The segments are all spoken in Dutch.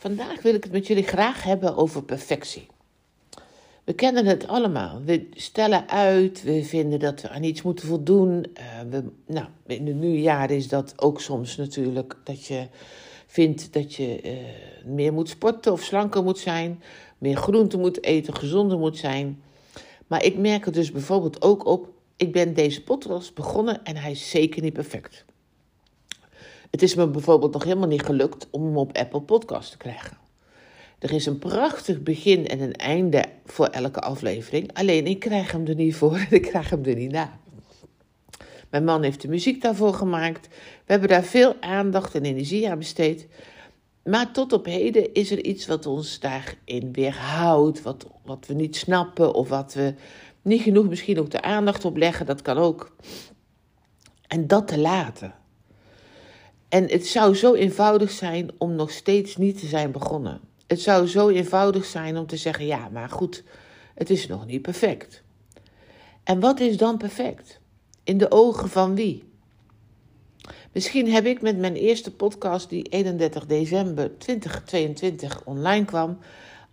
Vandaag wil ik het met jullie graag hebben over perfectie. We kennen het allemaal. We stellen uit, we vinden dat we aan iets moeten voldoen. Uh, we, nou, in het nieuwjaar is dat ook soms natuurlijk dat je vindt dat je uh, meer moet sporten of slanker moet zijn, meer groente moet eten, gezonder moet zijn. Maar ik merk er dus bijvoorbeeld ook op, ik ben deze podcast begonnen en hij is zeker niet perfect. Het is me bijvoorbeeld nog helemaal niet gelukt om hem op Apple Podcast te krijgen. Er is een prachtig begin en een einde voor elke aflevering. Alleen ik krijg hem er niet voor en ik krijg hem er niet na. Mijn man heeft de muziek daarvoor gemaakt. We hebben daar veel aandacht en energie aan besteed. Maar tot op heden is er iets wat ons daarin weerhoudt, wat, wat we niet snappen of wat we niet genoeg misschien ook de aandacht op leggen. Dat kan ook. En dat te laten. En het zou zo eenvoudig zijn om nog steeds niet te zijn begonnen. Het zou zo eenvoudig zijn om te zeggen: ja, maar goed, het is nog niet perfect. En wat is dan perfect? In de ogen van wie? Misschien heb ik met mijn eerste podcast, die 31 december 2022 online kwam,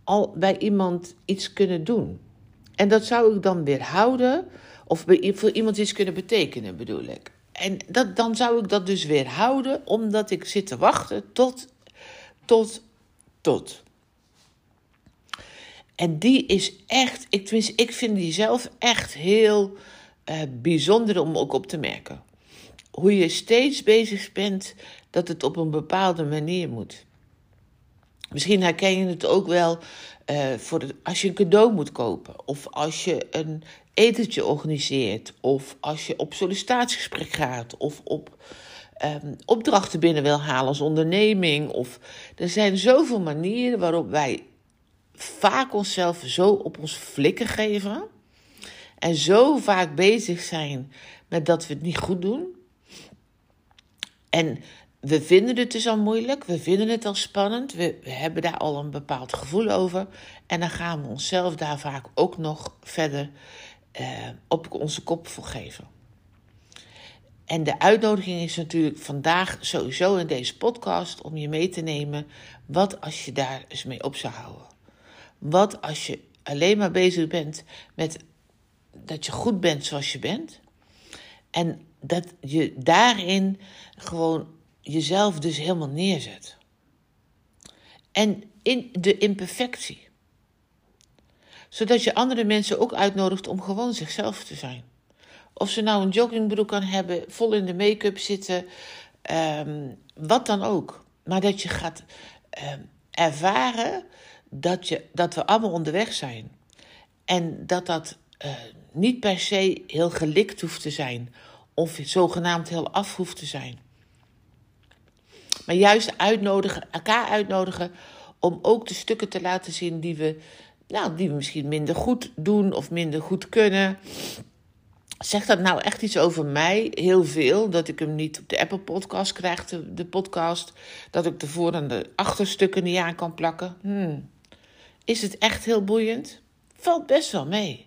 al bij iemand iets kunnen doen. En dat zou ik dan weer houden, of voor iemand iets kunnen betekenen, bedoel ik. En dat, dan zou ik dat dus weer houden, omdat ik zit te wachten tot, tot, tot. En die is echt, ik, ik vind die zelf echt heel uh, bijzonder om ook op te merken. Hoe je steeds bezig bent dat het op een bepaalde manier moet. Misschien herken je het ook wel uh, voor als je een cadeau moet kopen. Of als je een etentje organiseert. Of als je op sollicitatiegesprek gaat. Of op um, opdrachten binnen wil halen als onderneming. Of, er zijn zoveel manieren waarop wij vaak onszelf zo op ons flikken geven. En zo vaak bezig zijn met dat we het niet goed doen. En we vinden het dus al moeilijk, we vinden het al spannend, we, hebben daar al een bepaald gevoel over. En dan gaan we onszelf daar vaak ook nog verder eh, op onze kop voor geven. En de uitnodiging is natuurlijk vandaag sowieso in deze podcast om je mee te nemen. Wat als je daar eens mee op zou houden? Wat als je alleen maar bezig bent met dat je goed bent zoals je bent? En dat je daarin gewoon jezelf dus helemaal neerzet. En in de imperfectie. Zodat je andere mensen ook uitnodigt om gewoon zichzelf te zijn. Of ze nou een joggingbroek kan hebben, vol in de make-up zitten, um, wat dan ook. Maar dat je gaat um, ervaren dat, je, dat we allemaal onderweg zijn. En dat dat uh, niet per se heel gelikt hoeft te zijn. Of zogenaamd heel af hoeft te zijn. Maar juist uitnodigen, elkaar uitnodigen om ook de stukken te laten zien die we, nou, die misschien minder goed doen of minder goed kunnen. Zegt dat nou echt iets over mij? Heel veel. Dat ik hem niet op de Apple Podcast krijg, de, de podcast. Dat ik de voor- en de achterstukken niet aan kan plakken. Hmm. Is het echt heel boeiend? Valt best wel mee.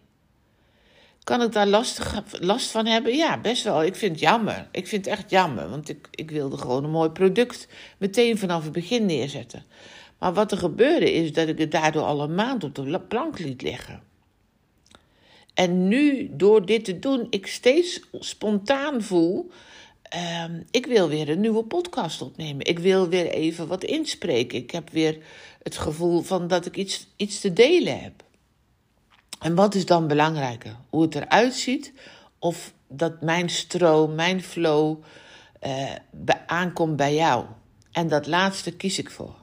Kan ik daar lastig, last van hebben? Ja, best wel. Ik vind het jammer. Ik vind het echt jammer, want ik, ik wilde gewoon een mooi product meteen vanaf het begin neerzetten. Maar wat er gebeurde is dat ik het daardoor al een maand op de plank liet liggen. En nu, door dit te doen, ik steeds spontaan voel. Uh, ik wil weer een nieuwe podcast opnemen. Ik wil weer even wat inspreken. Ik heb weer het gevoel van dat ik iets, iets te delen heb. En wat is dan belangrijker? Hoe het eruit ziet of dat mijn stroom, mijn flow uh, aankomt bij jou? En dat laatste kies ik voor.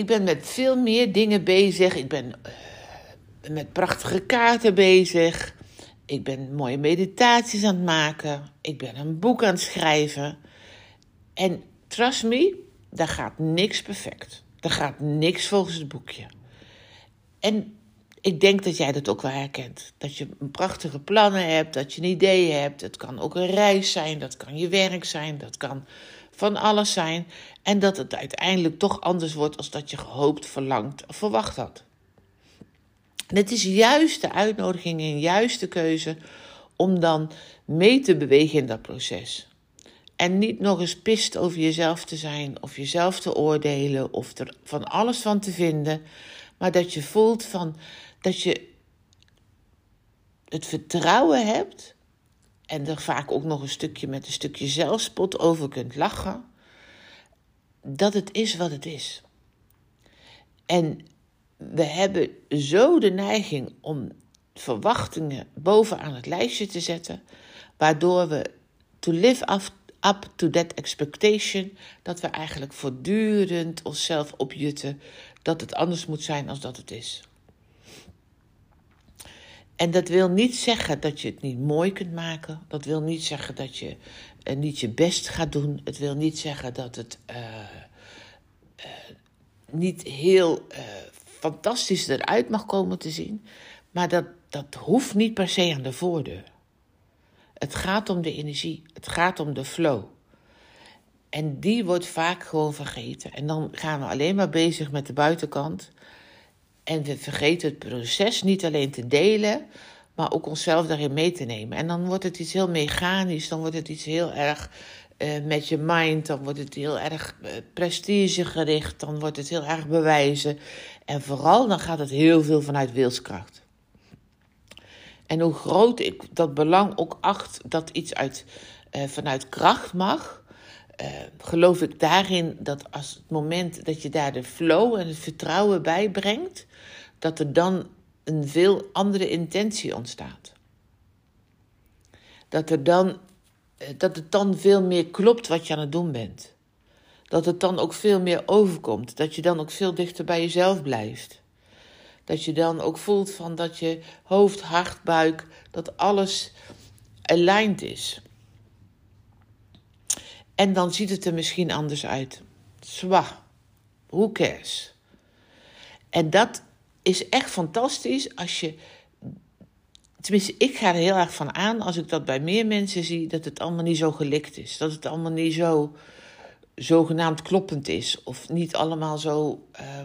Ik ben met veel meer dingen bezig. Ik ben uh, met prachtige kaarten bezig. Ik ben mooie meditaties aan het maken. Ik ben een boek aan het schrijven. En trust me, daar gaat niks perfect. Er gaat niks volgens het boekje. En ik denk dat jij dat ook wel herkent. Dat je prachtige plannen hebt, dat je een idee hebt. Het kan ook een reis zijn, dat kan je werk zijn, dat kan van alles zijn. En dat het uiteindelijk toch anders wordt als dat je gehoopt, verlangd of verwacht had. Het is juist de uitnodiging en juist de keuze om dan mee te bewegen in dat proces. En niet nog eens pist over jezelf te zijn of jezelf te oordelen of er van alles van te vinden. Maar dat je voelt van dat je het vertrouwen hebt en er vaak ook nog een stukje met een stukje zelfspot over kunt lachen, dat het is wat het is. En we hebben zo de neiging om verwachtingen bovenaan het lijstje te zetten, waardoor we to live up to that expectation, dat we eigenlijk voortdurend onszelf opjutten dat het anders moet zijn als dat het is. En dat wil niet zeggen dat je het niet mooi kunt maken. Dat wil niet zeggen dat je uh, niet je best gaat doen. Het wil niet zeggen dat het uh, uh, niet heel fantastisch eruit mag komen te zien. Maar dat, dat hoeft niet per se aan de voordeur. Het gaat om de energie. Het gaat om de flow. En die wordt vaak gewoon vergeten. En dan gaan we alleen maar bezig met de buitenkant. En we vergeten het proces niet alleen te delen, maar ook onszelf daarin mee te nemen. En dan wordt het iets heel mechanisch, dan wordt het iets heel erg uh, met je mind, dan wordt het heel erg uh, prestigegericht, dan wordt het heel erg bewijzen. En vooral dan gaat het heel veel vanuit wilskracht. En hoe groot ik dat belang ook acht dat iets uit, uh, vanuit kracht mag, uh, geloof ik daarin dat als het moment dat je daar de flow en het vertrouwen bij brengt, dat er dan een veel andere intentie ontstaat. Dat, er dan, eh, dat het dan veel meer klopt wat je aan het doen bent. Dat het dan ook veel meer overkomt. Dat je dan ook veel dichter bij jezelf blijft. Dat je dan ook voelt van dat je hoofd, hart, buik, dat alles aligned is. En dan ziet het er misschien anders uit. Zwa, who cares? En dat is echt fantastisch als je. Tenminste, ik ga er heel erg van aan als ik dat bij meer mensen zie, dat het allemaal niet zo gelikt is. Dat het allemaal niet zo zogenaamd kloppend is. Of niet allemaal zo uh,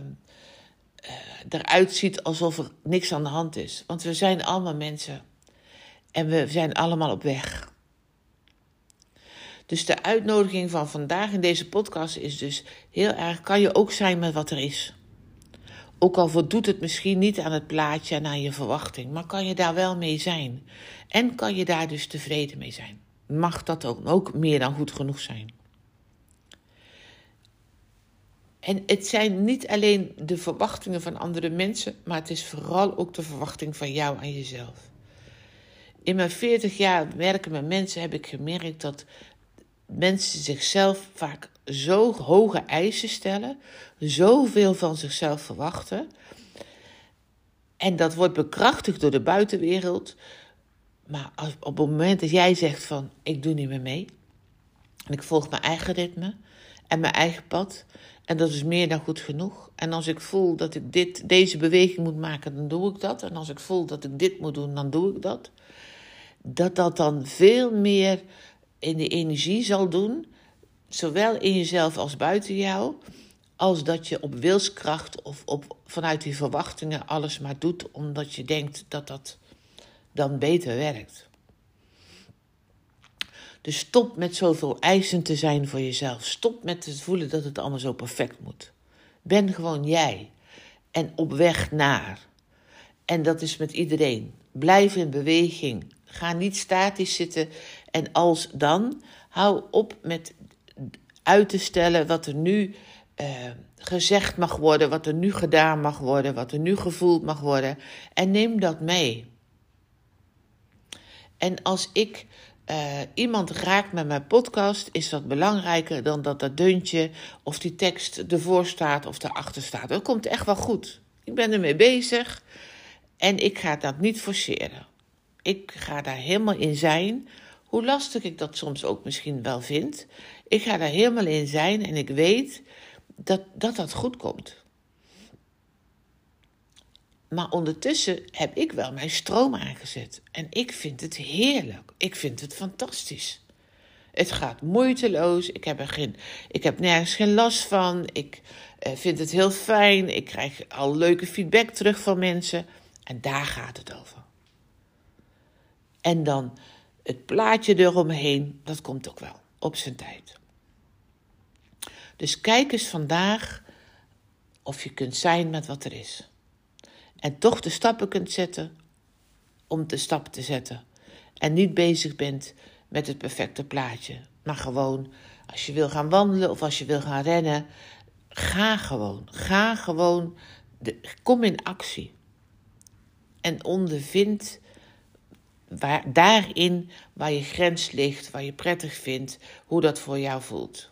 eruit ziet alsof er niks aan de hand is. Want we zijn allemaal mensen. En we zijn allemaal op weg. Dus de uitnodiging van vandaag in deze podcast is dus heel erg: kan je ook zijn met wat er is? Ook al voldoet het misschien niet aan het plaatje en aan je verwachting, maar kan je daar wel mee zijn? En kan je daar dus tevreden mee zijn? Mag dat ook, ook meer dan goed genoeg zijn? En het zijn niet alleen de verwachtingen van andere mensen, maar het is vooral ook de verwachting van jou aan jezelf. In mijn 40 jaar werken met mensen heb ik gemerkt dat mensen zichzelf vaak zo hoge eisen stellen, zoveel van zichzelf verwachten. En dat wordt bekrachtigd door de buitenwereld. Maar als, op het moment dat jij zegt van ik doe niet meer mee. En ik volg mijn eigen ritme en mijn eigen pad. En dat is meer dan goed genoeg. En als ik voel dat ik dit, deze beweging moet maken, dan doe ik dat. En als ik voel dat ik dit moet doen, dan doe ik dat. Dat dat dan veel meer in de energie zal doen, zowel in jezelf als buiten jou, als dat je op wilskracht of op, vanuit die verwachtingen alles maar doet omdat je denkt dat dat dan beter werkt. Dus stop met zoveel eisen te zijn voor jezelf. Stop met het voelen dat het allemaal zo perfect moet. Ben gewoon jij en op weg naar. En dat is met iedereen. Blijf in beweging. Ga niet statisch zitten en als dan. Hou op met uit te stellen wat er nu uh, gezegd mag worden, wat er nu gedaan mag worden, wat er nu gevoeld mag worden. En neem dat mee. En als ik uh, iemand raakt met mijn podcast, is dat belangrijker dan dat dat deuntje of die tekst ervoor staat of erachter staat. Dat komt echt wel goed. Ik ben ermee bezig en ik ga dat niet forceren. Ik ga daar helemaal in zijn. Hoe lastig ik dat soms ook misschien wel vind. Ik ga daar helemaal in zijn en ik weet dat dat, dat goed komt. Maar ondertussen heb ik wel mijn stroom aangezet. En ik vind het heerlijk. Ik vind het fantastisch. Het gaat moeiteloos. Ik heb, er geen, ik heb nergens geen last van. Ik uh, vind het heel fijn. Ik krijg al leuke feedback terug van mensen. En daar gaat het over. En dan het plaatje eromheen, dat komt ook wel op zijn tijd. Dus kijk eens vandaag of je kunt zijn met wat er is. En toch de stappen kunt zetten om de stap te zetten. En niet bezig bent met het perfecte plaatje. Maar gewoon, als je wil gaan wandelen of als je wil gaan rennen, ga gewoon. Ga gewoon, de, kom in actie. En ondervind waar, daarin waar je grens ligt, waar je prettig vindt, hoe dat voor jou voelt.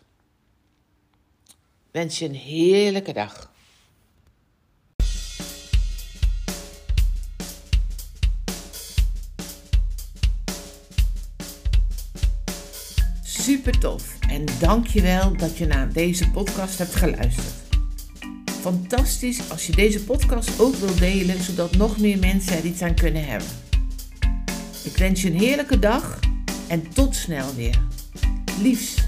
Wens je een heerlijke dag. Super tof en dankjewel dat je naar deze podcast hebt geluisterd. Fantastisch als je deze podcast ook wilt delen, zodat nog meer mensen er iets aan kunnen hebben. Ik wens je een heerlijke dag en tot snel weer. Liefs.